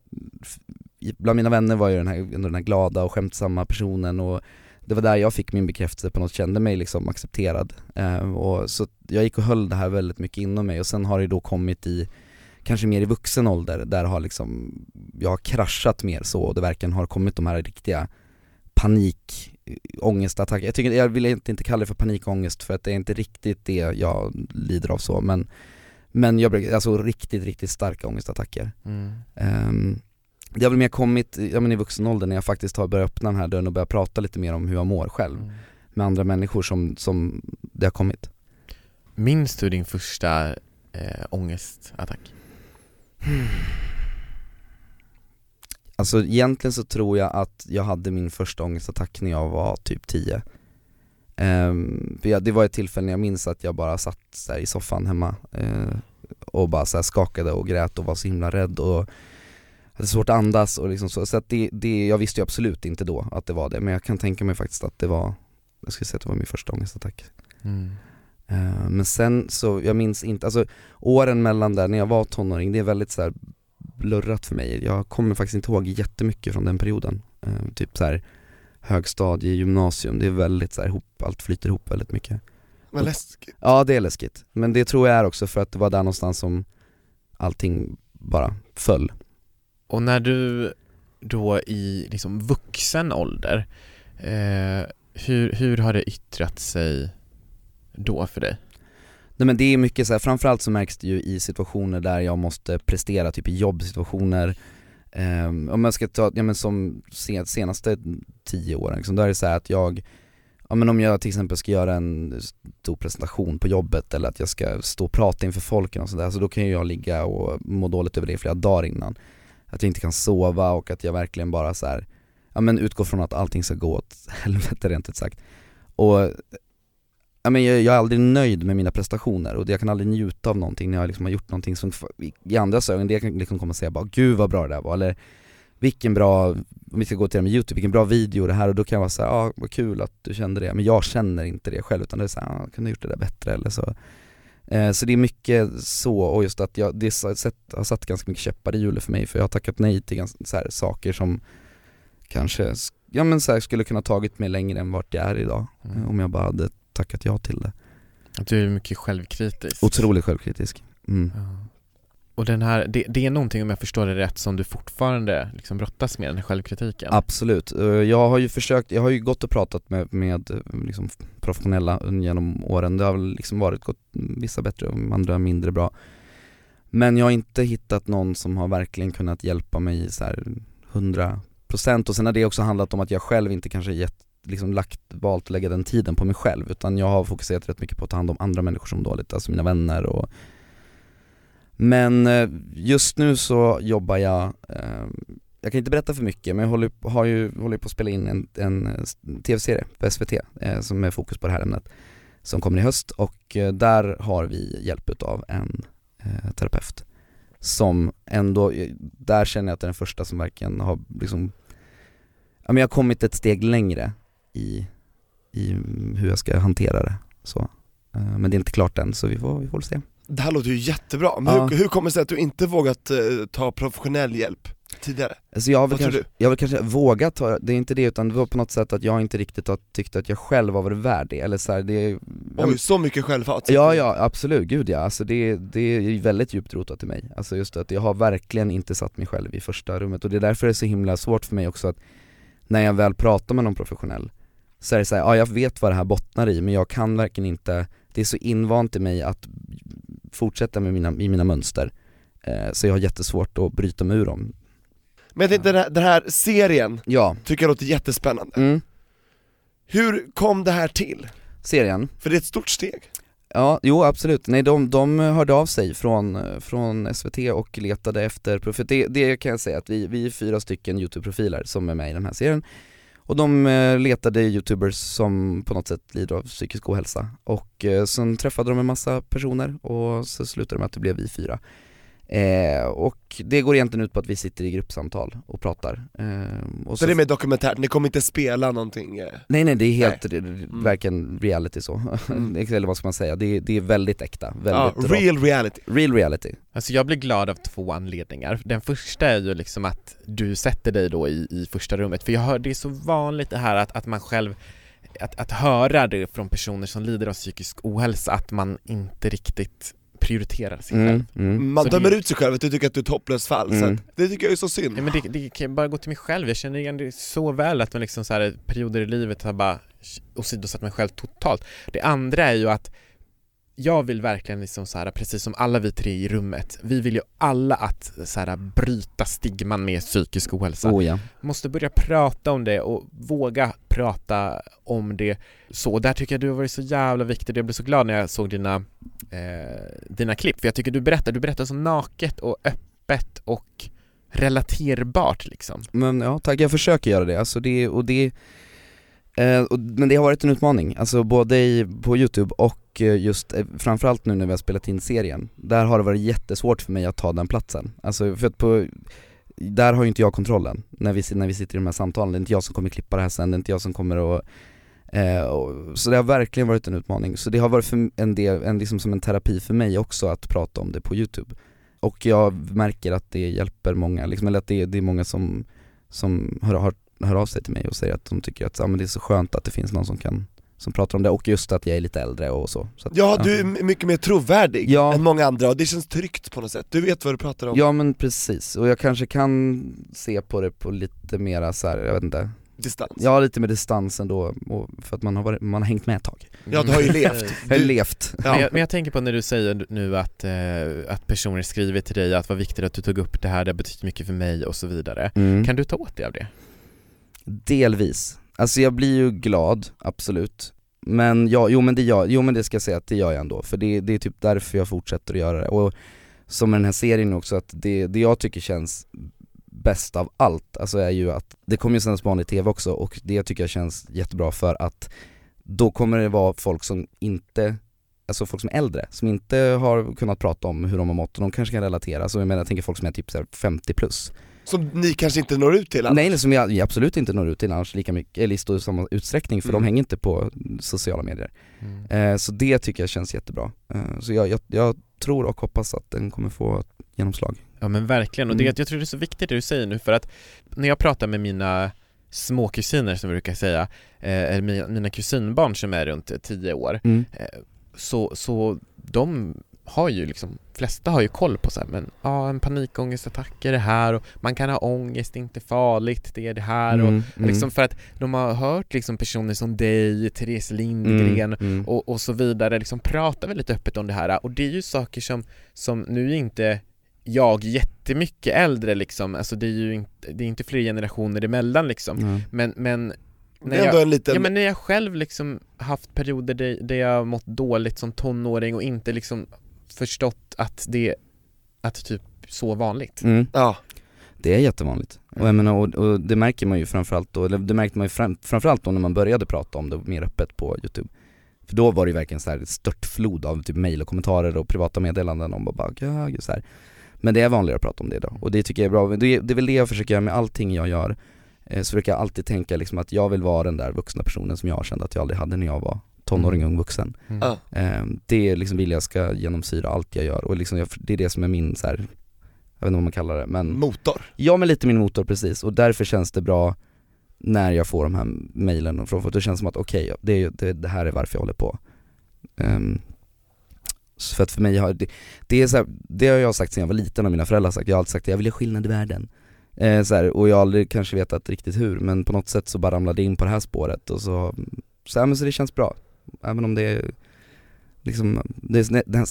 bland mina vänner var jag den här, ändå den här glada och skämtsamma personen och det var där jag fick min bekräftelse på något, kände mig liksom accepterad. Eh, och så jag gick och höll det här väldigt mycket inom mig och sen har det då kommit i kanske mer i vuxen ålder, där har liksom, jag har kraschat mer så och det verkligen har kommit de här riktiga panik, ångestattacker. Jag, tycker, jag vill inte, inte kalla det för panikångest för att det är inte riktigt det jag lider av så men Men jag brukar, alltså riktigt, riktigt starka ångestattacker. Mm. Um, det har väl mer kommit, ja men i vuxen ålder när jag faktiskt har börjat öppna den här dörren och börjat prata lite mer om hur jag mår själv Mm. med andra människor som, som det har kommit. Minns du din första eh, ångestattack? Alltså egentligen så tror jag att jag hade min första ångestattack när jag var typ 10 Ehm, för jag, Det var ett tillfälle när jag minns att jag bara satt i soffan hemma eh, och bara så skakade och grät och var så himla rädd och hade svårt att andas och liksom så, så att det, det, jag visste ju absolut inte då att det var det men jag kan tänka mig faktiskt att det var, jag skulle säga att det var min första ångestattack Mm. Eh, Men sen så, jag minns inte, alltså åren mellan där när jag var tonåring, det är väldigt så här blurrat för mig. Jag kommer faktiskt inte ihåg jättemycket från den perioden. Eh, typ så här högstadie, gymnasium, det är väldigt så här ihop, allt flyter ihop väldigt mycket. Vad läskigt. Ja det är läskigt, men det tror jag är också för att det var där någonstans som allting bara föll. Och när du då i liksom vuxen ålder, eh, hur, hur har det yttrat sig då för dig? Nej men det är mycket så här, framförallt så märks det ju i situationer där jag måste prestera, typ i jobbsituationer um, Om jag ska ta, ja men som sen, senaste tio åren liksom, då är det så här att jag Ja men om jag till exempel ska göra en stor presentation på jobbet eller att jag ska stå och prata inför folk och sådär, så då kan ju jag ligga och må dåligt över det flera dagar innan att jag inte kan sova och att jag verkligen bara så här, ja men utgår från att allting ska gå åt helvete rent ut sagt. Och Ja, men jag, jag är aldrig nöjd med mina prestationer och jag kan aldrig njuta av någonting när jag liksom har gjort någonting som i- i andras ögon, det kan liksom komma och säga bara 'Gud vad bra det där var' eller 'Vilken bra, om vi ska gå till det med youtube, vilken bra video det här' och då kan jag vara såhär 'Ja, ah, vad kul att du kände det' men jag känner inte det själv utan det är såhär ah, 'Kunde gjort det där bättre' eller så. Så det är mycket så, och just att jag, det har satt ganska mycket käppar i hjulet för mig för jag har tackat nej till ganska, så här, saker som kanske, ja men så här, skulle kunna tagit mig längre än vart jag är idag Mm. om jag bara hade tackat ja till det Att du är mycket självkritisk? Otroligt självkritisk. Mm. Ja. Och den här, det, det är någonting om jag förstår det rätt som du fortfarande liksom brottas med, den här självkritiken? Absolut. Eh, jag har ju försökt, jag har ju gått och pratat med, med eh, liksom professionella genom åren. Det har väl liksom varit gått vissa bättre och andra mindre bra. Men jag har inte hittat någon som har verkligen kunnat hjälpa mig så här 100% och sen har det också handlat om att jag själv inte kanske gett, liksom lagt, valt att lägga den tiden på mig själv utan jag har fokuserat rätt mycket på att ta hand om andra människor som mår dåligt, alltså mina vänner och men eh, just nu så jobbar jag, eh, jag kan inte berätta för mycket men jag håller, har ju, håller på att spela in en, en eh, tv-serie på SVT som är fokus på det här ämnet som kommer i höst och där har vi hjälp utav en terapeut som ändå, där känner jag att det är den första som verkligen har liksom, ja men jag har kommit ett steg längre i, i hur jag ska hantera det så. Men det är inte klart än så vi får, vi får se. Det här låter ju jättebra, men Ja. hur, hur kommer det sig att du inte vågat eh, ta professionell hjälp tidigare? Alltså jag har väl Vad tror kanske, jag har väl kanske vågat ta, det är inte det utan det var på något sätt att jag inte riktigt har tyckt att jag själv har varit värd det, eller så här, det Oj, så mycket självhat? Ja ja absolut, gud ja, alltså det, det är ju väldigt djupt rotat i mig Alltså just att jag har verkligen inte satt mig själv i första rummet och det är därför det är så himla svårt för mig också att När jag väl pratar med någon professionell Så är det så här, ja jag vet vad det här bottnar i men jag kan verkligen inte Det är så invant i mig att fortsätta med mina, i mina mönster eh, Så jag har jättesvårt att bryta mig ur dem Men jag tänkte den här, den här serien, Ja, tycker jag låter jättespännande. mm. Hur kom det här till? serien För det är ett stort steg. Ja, jo absolut. Nej de, de hörde av sig från, från SVT och letade efter, för det, det kan jag säga att vi, vi är fyra stycken YouTube-profiler som är med i den här serien och de eh, letade youtubers som på något sätt lider av psykisk ohälsa. Och eh, sen träffade de en massa personer och så slutade det med att det blev vi fyra. Eh, och det går egentligen ut på att vi sitter i gruppsamtal och pratar. Eh, och Så det är mer dokumentärt, ni kommer inte spela någonting? eh? Nej nej det är helt, Nej. det- verkligen reality så, eller vad ska man säga, det är, det är väldigt äkta, väldigt Ja, real reality. real reality. Alltså jag blir glad av två anledningar. Den första är ju liksom att du sätter dig då i, i första rummet, för jag hör det är så vanligt det här att, att man själv att, att höra det från personer som lider av psykisk ohälsa, att man inte riktigt prioriterar sig själv. Mm, mm. Man Så dömer det- ut sig själv, att du tycker att du är ett hopplöst fall, så Mm. att, det tycker jag är så synd. Ja, men det, det kan bara gå till mig själv, jag känner igen det så väl att man liksom så här, perioder i livet har bara åsidosatt mig själv totalt. Det andra är ju att jag vill verkligen liksom så här, precis som alla vi tre i rummet, vi vill ju alla att så här, bryta stigman med psykisk ohälsa. Oh ja. Måste börja prata om det och våga prata om det så. Där tycker jag du har varit så jävla viktig, jag blev så glad när jag såg dina, eh, dina klipp, för jag tycker du berättar, du berättar så naket och öppet och relaterbart liksom. Men ja tack, jag försöker göra det, alltså det, och det Eh, men det har varit en utmaning, alltså både i, på youtube och eh, just eh, framförallt nu när vi har spelat in serien. Där har det varit jättesvårt för mig att ta den platsen, alltså för att på där har ju inte jag kontrollen när vi, när vi sitter i de här samtalen, det är inte jag som kommer klippa det här sen, det är inte jag som kommer att eh, och, Så det har verkligen varit en utmaning, så det har varit en del, en, liksom som en terapi för mig också att prata om det på youtube. Och jag märker att det hjälper många, liksom, eller att det, det är många som, som har, har hör av sig till mig och säger att de tycker att ja, men det är så skönt att det finns någon som kan som pratar om det och just att jag är lite äldre och så, så att, Ja, du är mycket mer trovärdig Ja. än många andra och det känns tryggt på något sätt, du vet vad du pratar om. Ja men precis, och jag kanske kan se på det på lite mera så här, jag vet inte Distans. Ja lite med distans ändå, och för att man har, varit, man har hängt med ett tag Ja, du har ju levt. Jag har levt Men, jag, men jag tänker på när du säger nu att, eh, att personer skriver till dig att vad viktigt att du tog upp det här, det har betytt mycket för mig och så vidare. mm. Kan du ta åt dig av det? Delvis, alltså jag blir ju glad, absolut. Men ja, jo men det gör, jo men det ska jag säga att det gör jag ändå, för det, det är typ därför jag fortsätter att göra det. Och som med den här serien också, att det, det jag tycker känns bäst av allt, alltså är ju att det kommer ju sändas på vanlig TV också och det tycker jag känns jättebra för att då kommer det vara folk som inte, alltså folk som är äldre, som inte har kunnat prata om hur de har mått och de kanske kan relatera, så jag menar jag tänker folk som är typ 50 plus. Som ni kanske inte når ut till annars. Nej, nej som jag absolut inte når ut till annars lika mycket, eller i stor samma utsträckning för Mm. de hänger inte på sociala medier. Mm. Eh, så det tycker jag känns jättebra. Eh, så jag, jag, jag tror och hoppas att den kommer få genomslag. Ja men verkligen, och det, Mm. jag tror det är så viktigt det du säger nu för att när jag pratar med mina små kusiner som jag brukar säga, eh, eller mina, mina kusinbarn som är runt 10 år, Mm. eh, så, så de har ju liksom, flesta har ju koll på så här, men ja en panikångestattack är det här? Och man kan ha ångest, det är inte farligt, det är det här? Och Mm, mm, liksom för att de har hört liksom personer som dig, Therese Lindgren mm, mm. och, och så vidare liksom prata väldigt öppet om det här. Och det är ju saker som, som nu är inte jag jättemycket äldre liksom, alltså det är ju inte, det är inte fler generationer emellan liksom. Men, men när jag, en liten... ja men när jag själv liksom haft perioder där, där jag har mått dåligt som tonåring och inte liksom förstått att det, att typ så vanligt Mm. Ja. Det är jättevanligt. Och, jag menar, och, och det märker man ju framförallt då, eller det märkte man ju fram, framförallt då när man började prata om det mer öppet på youtube För då var det ju verkligen så här ett störtflod av typ mail och kommentarer och privata meddelanden om bara, ja, så här. Men det är vanligare att prata om det idag och det tycker jag är bra, det är, det är väl det jag försöker göra med allting jag gör eh, Så försöker jag alltid tänka liksom att jag vill vara den där vuxna personen som jag kände att jag aldrig hade när jag var tonåring och ung vuxen. Mm. Eh, Det liksom vill jag ska genomsyra allt jag gör och liksom jag, det är det som är min så här, jag vet inte vad man kallar det men Motor. Ja men lite min motor precis, och därför känns det bra när jag får de här mejlen och från folk, det känns som att okej, det, är ju- det, det här är varför jag håller på. Så För att för mig har, det, det är så här, det har jag sagt sedan jag var liten och mina föräldrar har sagt, jag har alltid sagt att jag vill göra skillnad i världen. Eh, så här, Och jag har aldrig kanske vetat riktigt hur, men på något sätt så bara ramlade jag in på det här spåret och så, så, ja, men så det känns bra Även om det är liksom, det är den här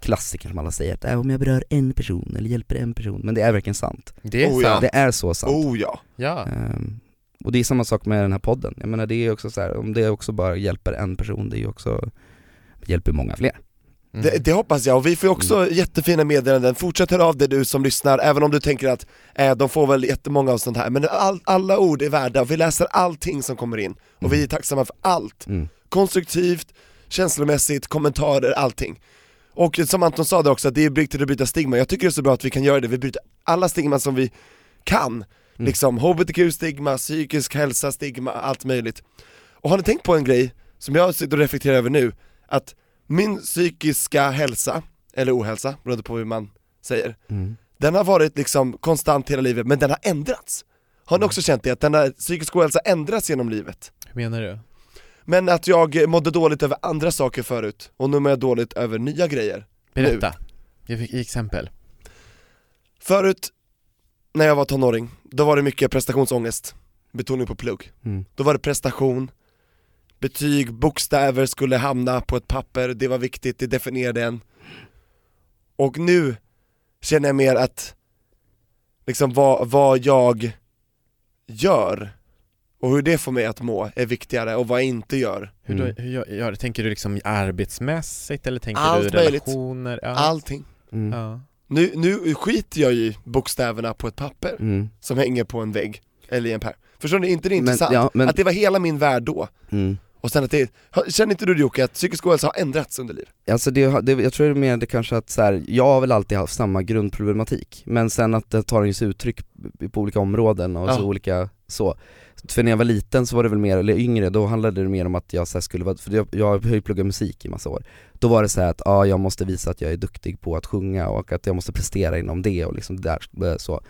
klassikern som alla säger att äh, om jag berör en person eller hjälper en person, men det är verkligen sant Det är Oh, sant, det är så sant. Oh ja. ja. Ehm, och det är samma sak med den här podden, jag menar det är också så här, om det också bara hjälper en person, det är ju också hjälper många fler. Mm. Det, det hoppas jag, och vi får ju också Mm. jättefina meddelanden, fortsätt höra av dig du som lyssnar, även om du tänker att eh, de får väl jättemånga av sånt här, men all, alla ord är värda, och vi läser allting som kommer in, och vi är tacksamma för allt. Mm. Konstruktivt, känslomässigt, kommentarer, allting. Och som Anton sa det också, att det är viktigt att bryta stigma, jag tycker det är så bra att vi kan göra det, vi bryter alla stigman som vi kan. Liksom HBTQ-stigma, psykisk hälsa-stigma, allt möjligt. Och har ni tänkt på en grej, som jag sitter och reflekterar över nu, att min psykiska hälsa, eller ohälsa, beroende på hur man säger, Mm. den har varit liksom konstant hela livet, men den har ändrats. Har ni också känt det? Att den här psykisk ohälsa ändras genom livet? Hur menar du? Men att jag mådde dåligt över andra saker förut, och nu mår jag dåligt över nya grejer. Berätta, Ge i exempel. Förut, när jag var tonåring, då var det mycket prestationsångest, betoning på plugg. Mm. Då var det prestation, betyg, bokstäver skulle hamna på ett papper, det var viktigt, det definierade en. Och nu känner jag mer att, liksom vad, vad jag gör och hur det får mig att må är viktigare och vad jag inte gör. Hur, Mm. då, hur gör, gör, tänker du liksom arbetsmässigt eller tänker Allt du möjligt. relationer? Ja. Allting. Mm. Ja. Nu, nu skiter jag i bokstäverna på ett papper Mm. som hänger på en vägg, eller i en pärm. Förstår ni? inte det Men- intressant? ja, men- Att det var hela min värld då, Mm. och sen att det, känner inte du Jocke att psykisk ohälsa har ändrats under livet? Alltså det, det, jag tror det är mer det kanske att så här, jag har väl alltid haft samma grundproblematik, men sen att det tar sig uttryck på olika områden och Ja. så olika så. För när jag var liten så var det väl mer, eller yngre, då handlade det mer om att jag så skulle vara, för jag, jag har ju pluggat musik i massa år. Då var det så här att, ja jag måste visa att jag är duktig på att sjunga och att jag måste prestera inom det och liksom där, eh, så.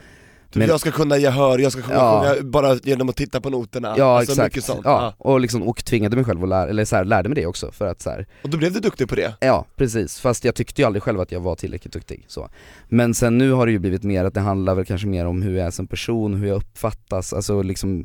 Men- jag ska kunna gehör, jag ska kunna Ja. sjunga bara genom att titta på noterna, Ja alltså exakt, mycket sånt. ja, Ja. och liksom, och tvingade mig själv att lära, eller så här, lärde mig det också för att så här, Och då blev du duktig på det? Ja, precis. Fast jag tyckte ju aldrig själv att jag var tillräckligt duktig så. Men sen nu har det ju blivit mer att det handlar väl kanske mer om hur jag är som person, hur jag uppfattas, alltså liksom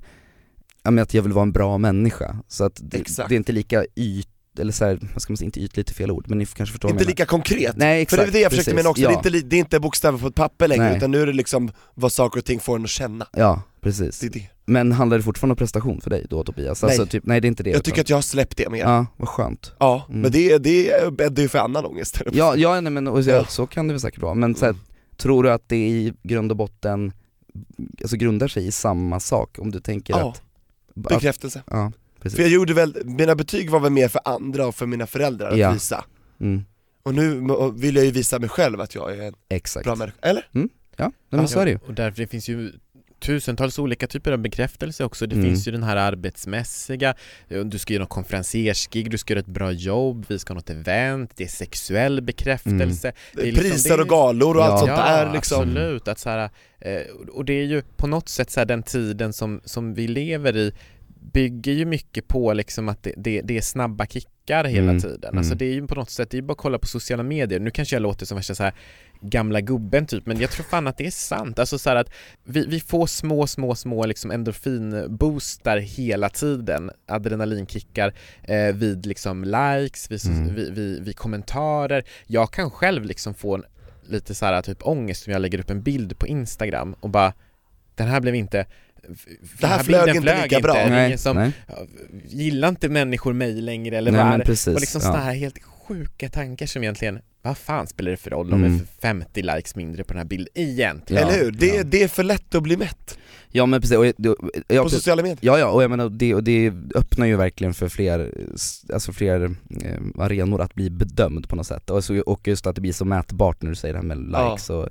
men att jag vill vara en bra människa, så att det, det är inte lika yt, eller så här, vad ska man säga, inte ytligt är fel ord, men ni kanske förstår vad Inte lika konkret? Nej För exakt, det är det jag försökte precis. mena också, ja. det, är inte, det är inte bokstäver på ett papper längre, Nej. utan nu är det liksom vad saker och ting får en att känna. Ja, precis. Det det. Men handlar det fortfarande om prestation för dig då Tobias? Alltså Nej. typ, nej det är inte det Jag tycker att jag har släppt det mer. Ja, Ja, vad skönt. men Mm. det, det bäddar ju för annan ångest. Ja, ja nej, men och, så, Ja. så kan det väl säkert vara, men så här, tror du att det i grund och botten, alltså grundar sig i samma sak? Om du tänker Ja, att bekräftelse. Ja, precis. För jag gjorde väl, mina betyg var väl mer för andra och för mina föräldrar att Ja. visa. Mm, Och nu vill jag ju visa mig själv att jag är en exakt. bra människa, eller? Ja, nej, men så är det ju. Och därför det finns ju tusentals olika typer av bekräftelse också. Det Mm. finns ju den här arbetsmässiga, du ska göra något konferenciersgig, du ska göra ett bra jobb, vi ska ha något event, det är sexuell bekräftelse. Det är liksom- Priser det är- och galor och Ja. allt sånt där liksom. absolut. Att så här, eh, och det är ju på något sätt så den tiden som, som vi lever i bygger ju mycket på liksom att det, det, det är snabba kickar hela Mm, tiden. mm. Alltså det är ju på något sätt, det är ju bara att kolla på sociala medier. Nu kanske jag låter som värsta så här gamla gubben typ, men jag tror fan att det är sant. Alltså så att vi, vi får små, små, små liksom endorfinboostar hela tiden, adrenalinkickar eh, vid liksom likes, vid, Mm. vid, vid, vid kommentarer. Jag kan själv liksom få en, lite så här typ ångest om jag lägger upp en bild på Instagram och bara den här blev inte Det här flög inte lika bra. Det är Nej, som, nej, ja, gillar inte människor mig längre eller nej vad är. Och liksom ja. sådana här helt sjuka tankar som egentligen, vad fan spelar det för roll om Mm. det är 50 likes mindre på den här bilden egentligen? Ja, Eller hur? Det, ja. det är för lätt att bli mätt ja men precis, och, jag- och, jag, på sociala medier. Ja ja, och jag menar det, och det öppnar ju verkligen för fler, alltså fler eh, arenor att bli bedömd på något sätt. Och, så, och just att det blir så mätbart när du säger det här med Ja. likes och,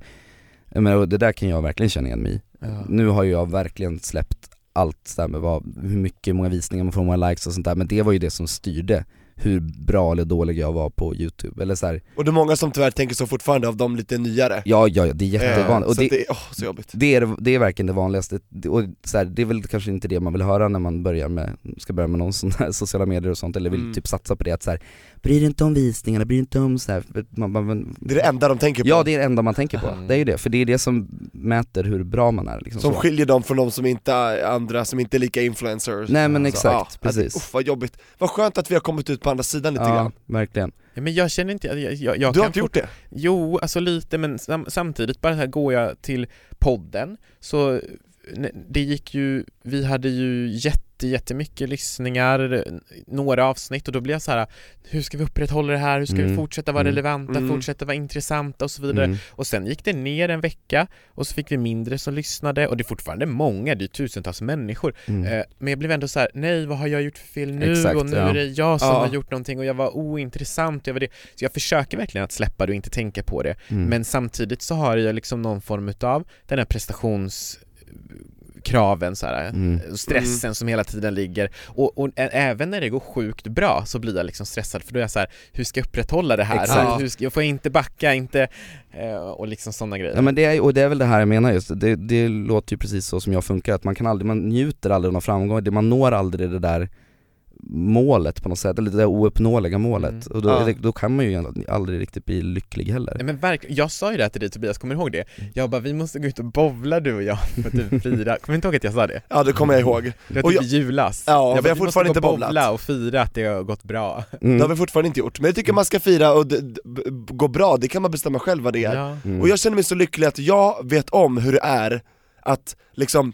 jag menar, och det där kan jag verkligen känna igen mig i. Ja. Nu har ju jag verkligen släppt allt där med vad, hur mycket, många visningar man får, många likes och sånt där, men det var ju det som styrde hur bra eller dålig jag var på youtube, eller så här, Och det är många som tyvärr tänker så fortfarande av de lite nyare. ja ja, det är jättevanligt. Eh, och så det, det, åh, så jobbigt. det är, det är verkligen det vanligaste, och så här, det är väl kanske inte det man vill höra när man börjar med, ska börja med någon sån här sociala medier och sånt, eller vill Mm. typ satsa på det att så här, bry dig inte om visningarna, bry dig inte om så här, man, man, man, Det är det enda de tänker på. Ja det är det enda man tänker på, Mm. det är ju det, för det är det som mäter hur bra man är liksom Som så. skiljer dem från de som inte är andra, som inte är lika influencers. Nej men Så, exakt, ja, precis. Det, uff, vad jobbigt. Vad skönt att vi har kommit ut på andra sidan lite Ja, grann. verkligen. Ja, men jag känner inte, jag, jag, jag du har inte gjort det? Jo, alltså lite men sam, samtidigt bara så här går jag till podden så det gick ju, vi hade ju jätte, jättemycket lyssningar, några avsnitt och då blev jag så här: hur ska vi upprätthålla det här, hur ska vi Mm. fortsätta vara Mm. relevanta, Mm. fortsätta vara intressanta och så vidare. Mm. Och sen gick det ner en vecka och så fick vi mindre som lyssnade och det är fortfarande många, det är tusentals människor. Mm. Eh, men jag blev ändå så här: nej vad har jag gjort för fel nu? Exakt, och nu ja. är det jag som Ja. har gjort någonting och jag var ointressant, jag var det. Så jag försöker verkligen att släppa det och inte tänka på det. Mm. Men samtidigt så har jag liksom någon form utav den här prestationskraven så här, Mm. stressen som hela tiden ligger och, och även när det går sjukt bra så blir jag liksom stressad för då är jag så här, hur ska jag upprätthålla det här? Exakt. Hur ska, jag får inte backa, inte, eh, och liksom sådana grejer. Ja men det är, och det är väl det här jag menar just, det, det låter ju precis så som jag funkar, att man kan aldrig, man njuter aldrig av någon framgång, det, man når aldrig det där målet på något sätt, eller det där ouppnåeliga målet, Mm. och då, Ja. då kan man ju aldrig riktigt bli lycklig heller Nej, men verkligen, jag sa ju det här till dig Tobias, kommer du ihåg det? Jag bara, vi måste gå ut och bowla du och jag för typ fira, kommer du inte ihåg att jag sa det? Ja det kommer jag ihåg. Det var typ jag- julas Ja, jag vi har fortfarande gå inte och bowlat. bowla och fira att det har gått bra mm. Det har vi fortfarande inte gjort, men jag tycker man ska fira och gå bra, det kan man bestämma själv vad det är. ja. Mm. Och jag känner mig så lycklig att jag vet om hur det är att liksom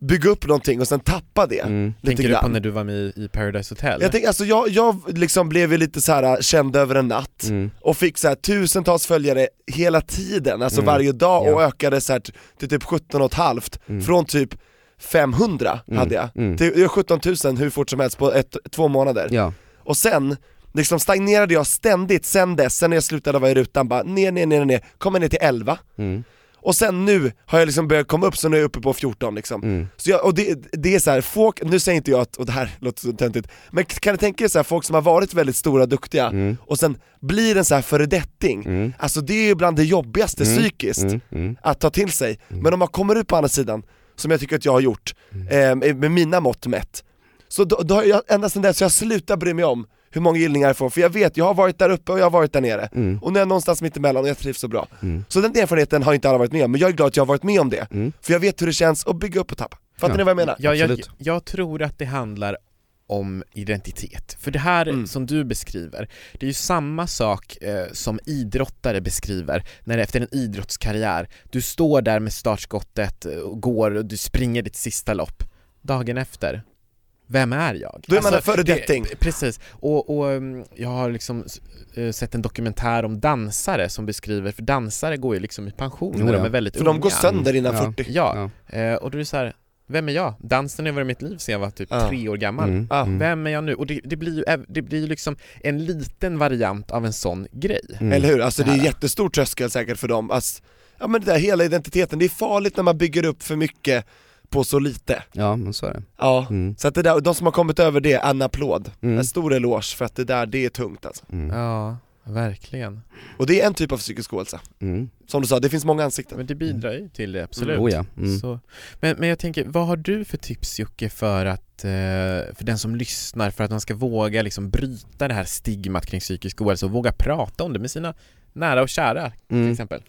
bygga upp någonting och sen tappa det Mm. lite Tänker du grann. på när du var med i- Paradise Hotel? Jag, tänk, alltså jag, jag liksom blev ju lite så här äh, känd över en natt, Mm. och fick så här tusentals följare hela tiden, alltså Mm. varje dag och Ja. ökade så här till typ 17 och ett halvt Mm. från typ 500 Mm. hade jag, Mm. till 17 000 hur fort som helst på ett, två månader. Ja, Och sen liksom stagnerade jag ständigt sen dess, sen när jag slutade vara i rutan bara ner, ner, ner, ner, kommer ner till 11 mm. Och sen nu har jag liksom börjat komma upp så nu är jag uppe på 14 liksom. Mm. Så jag, och det, det är så här, folk, nu säger inte jag att, och det här låter så töntigt, men kan du tänka dig så här, folk som har varit väldigt stora och duktiga, Mm. och sen blir en så här föredetting, Mm. alltså det är ju bland det jobbigaste Mm. psykiskt Mm. Mm. att ta till sig, men om man kommer ut på andra sidan, som jag tycker att jag har gjort, eh, med mina mått mätt, så då, då har jag, ända sedan dess, så jag slutar bry mig om hur många gillningar jag får, för jag vet, jag har varit där uppe och jag har varit där nere, Mm. och nu är jag någonstans mittemellan och jag trivs så bra. Mm. Så den erfarenheten har inte alla varit med om, men jag är glad att jag har varit med om det, Mm. för jag vet hur det känns att bygga upp och tappa. Fattar Ja. ni vad jag menar? Ja, jag, jag tror att det handlar om identitet. För det här Mm. som du beskriver, det är ju samma sak eh, som idrottare beskriver när det efter en idrottskarriär, du står där med startskottet eh, och går och du springer ditt sista lopp. Dagen efter, vem är jag? Då är man en det- föredetting. Precis, och, och mm, jag har liksom eh, sett en dokumentär om dansare som beskriver, för dansare går ju liksom i pension när de ja. är väldigt För unga. de går sönder innan Ja. 40. Ja, Ja. Eh, och då är det så här, vem är jag? Dansen har varit mitt liv sedan jag var typ Ja. tre år gammal. Mm. Ja. Mm. Vem är jag nu? Och det, det blir ju det blir liksom en liten variant av en sån grej. Mm. Eller hur? Alltså det är Det här. jättestor tröskel säkert för dem, alltså, ja men det där hela identiteten, det är farligt när man bygger upp för mycket på så lite. Ja men så är det. Ja, Mm. så att det där, de som har kommit över det, en applåd. Mm. En stor eloge för att det där, det är tungt alltså. Mm. Ja, verkligen. Och det är en typ av psykisk ohälsa. Mm. Som du sa, det finns många ansikten. Men det bidrar ju till det, absolut. Oh ja. Mm. Så, men, men jag tänker, vad har du för tips Jocke för att, eh, för den som lyssnar, för att man ska våga liksom bryta det här stigmat kring psykisk ohälsa och våga prata om det med sina nära och kära till Mm. exempel?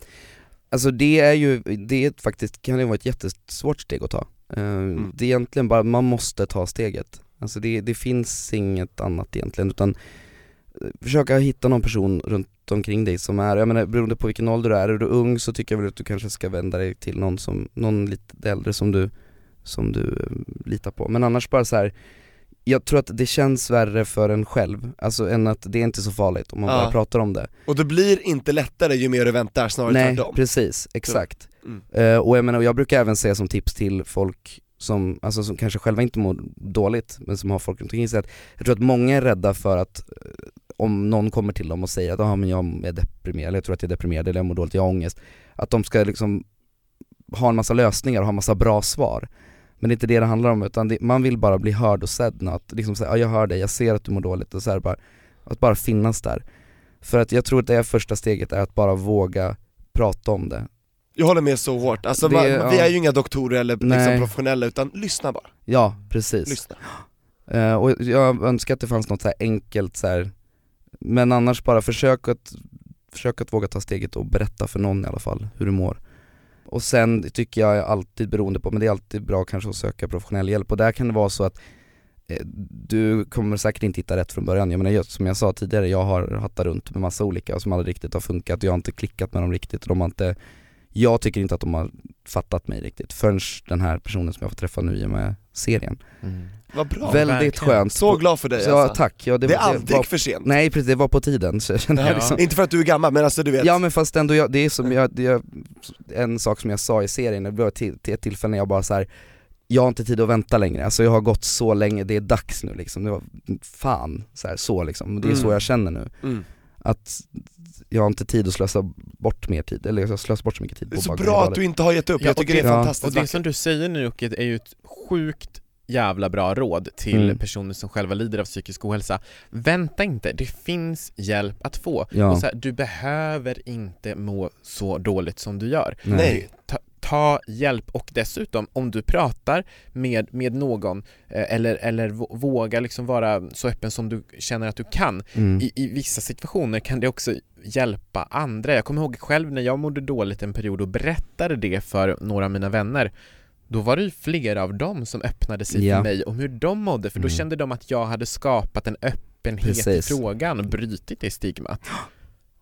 Alltså det är ju, det är faktiskt, kan det vara ett jättesvårt steg att ta. Eh, Det är egentligen bara, man måste ta steget. Alltså det, det finns inget annat egentligen utan eh, försöka hitta någon person runt omkring dig som är, jag menar beroende på vilken ålder du är, är du ung så tycker jag väl att du kanske ska vända dig till någon som, någon lite äldre som du, som du eh, litar på. Men annars bara så här. Jag tror att det känns värre för en själv, alltså än att det är inte så farligt om man Ja. bara pratar om det. Och det blir inte lättare ju mer du väntar, snarare Nej, tvärtom. precis, exakt. Mm. Eh, och jag menar, jag brukar även säga som tips till folk som, alltså som kanske själva inte mår dåligt, men som har folk runt omkring sig, att jag tror att många är rädda för att eh, om någon kommer till dem och säger att ah, men jag är deprimerad, eller jag tror att jag är deprimerad, eller jag mår dåligt, jag har ångest, att de ska liksom ha en massa lösningar och ha en massa bra svar. Men det är inte det det handlar om, utan det, man vill bara bli hörd och sedd, att liksom säga, ah, jag hör dig, jag ser att du mår dåligt, och så här, bara, att bara finnas där. För att jag tror att det är första steget är att bara våga prata om det. Jag håller med så hårt, alltså Det- man, vi ja. är ju inga doktorer eller liksom professionella utan lyssna bara, Ja, precis. lyssna. Eh, och jag önskar att det fanns något så här enkelt så här. men annars bara försök att, försök att våga ta steget och berätta för någon i alla fall hur du mår. Och sen tycker jag alltid beroende på, men det är alltid bra kanske att söka professionell hjälp. Och där kan det vara så att eh, du kommer säkert inte hitta rätt från början. Jag menar just som jag sa tidigare, jag har hattat runt med massa olika som aldrig riktigt har funkat. Och jag har inte klickat med dem riktigt. Och de har inte Jag tycker inte att de har fattat mig riktigt förrän den här personen som jag får träffa nu i och med serien. Mm. Vad bra. Väldigt verkligen. skönt. Så glad för dig Så, alltså. tack. Ja, Det, det, är aldrig var, för sent. Nej precis, det var på tiden så jag kände Ja. liksom Inte för att du är gammal, men alltså du vet. Ja men fast ändå, jag, det är som jag, det, jag, en sak som jag sa i serien, det var till, till ett tillfälle när jag bara så här. jag har inte tid att vänta längre, alltså jag har gått så länge, det är dags nu liksom, det var, fan, så, här, så liksom, det är så Mm. jag känner nu. Mm. Att jag har inte tid att slösa bort mer tid, eller jag slösar bort så mycket tid Det är på så bra att du inte har gett upp, Ja, jag tycker och det är det- ja. fantastiskt Och det vackert. som du säger nu Jocke, är ju ett sjukt jävla bra råd till Mm. personer som själva lider av psykisk ohälsa. Vänta inte, det finns hjälp att få. Ja. Och så här, du behöver inte må så dåligt som du gör. Nej. Ta, ta hjälp och dessutom om du pratar med, med någon eh, eller, eller vå- våga liksom vara så öppen som du känner att du kan Mm. i, i vissa situationer kan det också hjälpa andra. Jag kommer ihåg själv när jag mådde dåligt en period och berättade det för några av mina vänner då var det ju flera av dem som öppnade sig Ja. för mig om hur de mådde för då Mm. kände de att jag hade skapat en öppenhet i Precis. frågan och brutit det stigmat.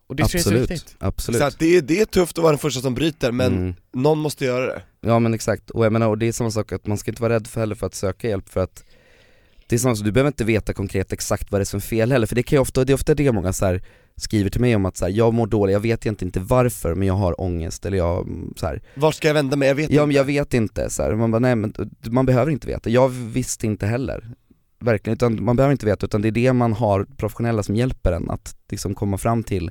Och det tror jag är så Absolut, viktigt. absolut. Så att det, är, det är tufft att vara den första som bryter, men Mm. någon måste göra det. Ja men exakt, och jag menar, och det är samma sak att man ska inte vara rädd för heller för att söka hjälp för att det är samma sak, du behöver inte veta konkret exakt vad det är som är fel heller, för det kan ju ofta, det är ofta det många så här skriver till mig om att så här, jag mår dåligt, jag vet egentligen inte varför men jag har ångest eller jag mm, så här, Vart ska jag vända mig? Jag vet ja men inte. jag vet inte så här, man bara nej men man behöver inte veta, jag visste inte heller Verkligen, utan man behöver inte veta utan det är det man har professionella som hjälper en att liksom komma fram till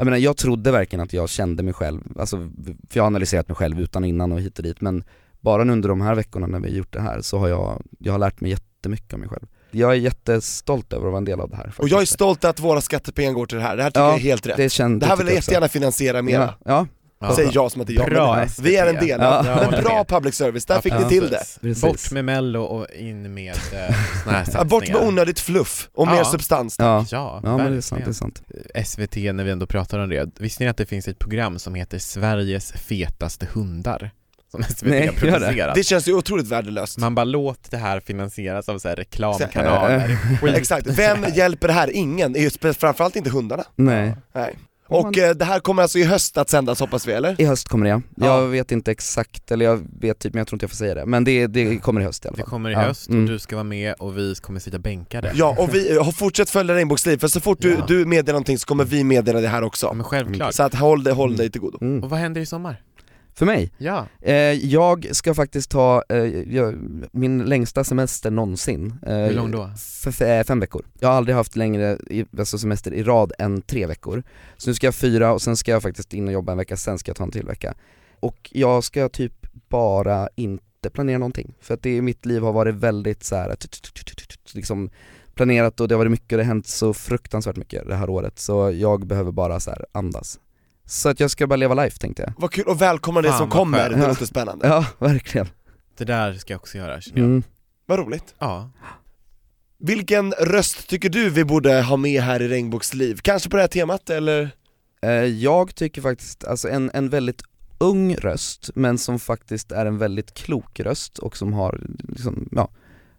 Jag menar jag trodde verkligen att jag kände mig själv, alltså för jag har analyserat mig själv utan innan och hit och dit men bara under de här veckorna när vi har gjort det här så har jag, jag har lärt mig jättemycket om mig själv Jag är jättestolt över att vara en del av det här Och jag är faktiskt. stolt att våra skattepengar går till det här, det här tycker Ja, jag är helt rätt. Det, det, här vill jag jättegärna finansiera mera. Ja, ja Ja. Säger jag som att det är jag, Bra men SVT. vi är en del. Ja. Ja. Men bra public service, där fick Ja, ni till det. precis. Bort med mello och in med eh, såna här satsningar. bort med onödigt fluff och mer substans. Ja, Ja, ja men det är sant, det är sant SVT när vi ändå pratar om det, visste ni att det finns ett program som heter Sveriges fetaste hundar? Som SVT Nej, har gör det? producerat. Det känns ju otroligt värdelöst. Man bara låt det här finansieras av så här reklamkanaler. Exakt, vem hjälper det här? Ingen, framförallt inte hundarna. Nej Nej. Och eh, det här kommer alltså i höst att sändas hoppas vi eller? I höst kommer det ja. Ja. Jag vet inte exakt, eller jag vet typ men jag tror inte jag får säga det. Men det, det kommer i höst i alla Det fall. kommer i Ja. höst och Mm. du ska vara med och vi kommer sitta bänkade. Ja, och vi har fortsätt följa Regnbågsliv, för så fort du, Ja. du meddelar någonting så kommer vi meddela det här Ja, också. men självklart. Så att håll, dig- håll dig till godo. Mm. Och vad händer i sommar? För mig? Ja, Eh, jag ska faktiskt ta eh, jag, min längsta semester någonsin. Eh, hur lång då? Eh, fem veckor. Jag har aldrig haft längre i, alltså semester i rad än tre veckor. Så nu ska jag fyra och sen ska jag faktiskt in och jobba en vecka, sen ska jag ta en till vecka. Och jag ska typ bara inte planera någonting. För att det i mitt liv har varit väldigt så här, liksom planerat och det har varit mycket och det har hänt så fruktansvärt mycket det här året. Så jag behöver bara så här andas. Så att jag ska bara leva life tänkte jag. Vad kul, och välkomna det Fan, som vad kommer, skönt. det Ja. låter spännande. Ja, verkligen. Det där ska jag också göra känner jag. Mm. Vad roligt. Ja. Vilken röst tycker du vi borde ha med här i Regnbågsliv? Kanske på det här temat eller? Eh, Jag tycker faktiskt, alltså en, en väldigt ung röst, men som faktiskt är en väldigt klok röst och som har liksom, ja,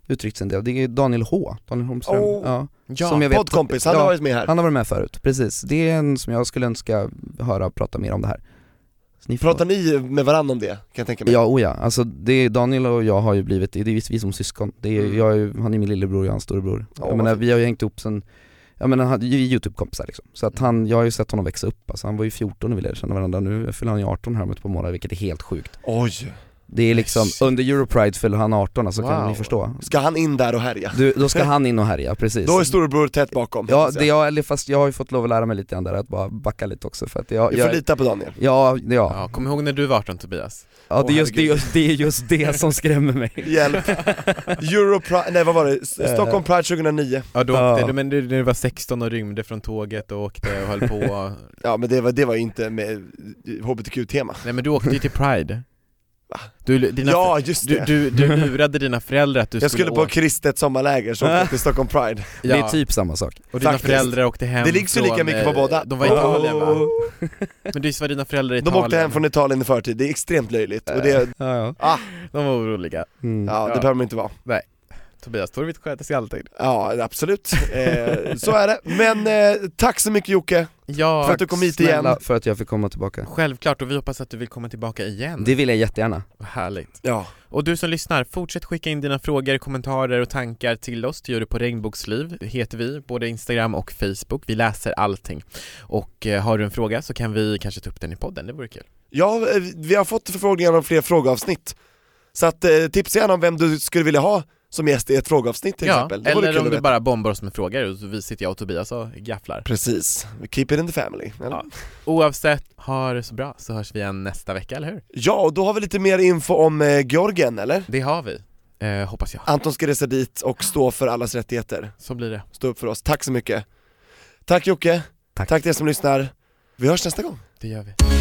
uttryckt en del. Det är Daniel H, Daniel Holmström. Oh. Ja. Ja, Som jag vet- Poddkompis, han har ja, varit med här. Han har varit med förut, precis. Det är en som jag skulle önska höra prata mer om det här. Ni Pratar ni med varandra om det, kan jag tänka mig? Ja, oh ja. Alltså det Daniel och jag har ju blivit, det är vi som syskon. Det är, Mm. jag är, han är min lillebror och jag är hans storebror. Ja, jag menar, vi har ju hängt ihop sen, jag menar, han- vi är youtube-kompisar liksom. Så att han, jag har ju sett honom växa upp, alltså han var ju 14 när vi lärde känna varandra, nu fyller han ju 18 här om ett par månader vilket är helt sjukt. Oj, Det är liksom, Shit. under Europride fyller han 18 alltså kan Wow. ni förstå. ska han in där och härja? Du, då ska han in och härja, precis. Då är storebror tätt bakom. Ja, det jag. eller fast jag har ju fått lov att lära mig lite grann där, att bara backa lite också för att jag, Vi får jag lita på Daniel. Ja, ja, ja, Ja, kom ihåg när du var 18 Tobias? ja det, är just, det, är just, det är just det som skrämmer mig. Hjälp. Europride, nej vad var det? S- Stockholm Pride 2009. Ja då Ja. åkte du, men du, du var 16 och rymde från tåget och åkte och höll på Ja men det var, det var ju inte med HBTQ-tema. Nej men du åkte ju till Pride? Du, dina, Ja just du, det. du, du lurade dina föräldrar att du jag skulle på åka kristet sommarläger så åkte jag till Stockholm Pride. Det är ja, typ samma sak. och dina faktiskt. föräldrar åkte hem Det ligger så lika mycket på eh, båda. De var i Italien va? Oh. Men visst var dina föräldrar i De Italien? åkte hem från Italien i förtid, det är extremt löjligt. Och det, Ja, ja. ah, De var oroliga Mm. ja det Ja. behöver man inte vara. Tobias Torvik sköter sig alltid. Ja, absolut. Eh, så är det. Men eh, tack så mycket Jocke, Ja, för att du kom hit igen. För att jag fick komma tillbaka självklart och vi hoppas att du vill komma tillbaka igen. Det vill jag jättegärna Vad härligt. Ja. Och du som lyssnar, fortsätt skicka in dina frågor, kommentarer och tankar till oss. Det gör du på Regnbågsliv, heter vi, både Instagram och Facebook. Vi läser allting. Och eh, har du en fråga så kan vi kanske ta upp den i podden, det vore kul. Ja, eh, vi har fått förfrågningar om fler frågeavsnitt. Så att eh, tipsa gärna om vem du skulle vilja ha som gäst i ett frågeavsnitt till ja, exempel. Det eller om du bara bombar oss med frågor och vi sitter jag och Tobias och gafflar. Precis, keep it in the family. Eller? Ja. Oavsett, ha det så bra så hörs vi igen nästa vecka, eller hur? Ja, och då har vi lite mer info om eh, Georgien, eller? Det har vi, eh, hoppas jag. Anton ska resa dit och stå för allas rättigheter. Så blir det. Stå upp för oss. Tack så mycket. Tack Jocke. Tack. Tack till er som lyssnar. Vi hörs nästa gång. Det gör vi.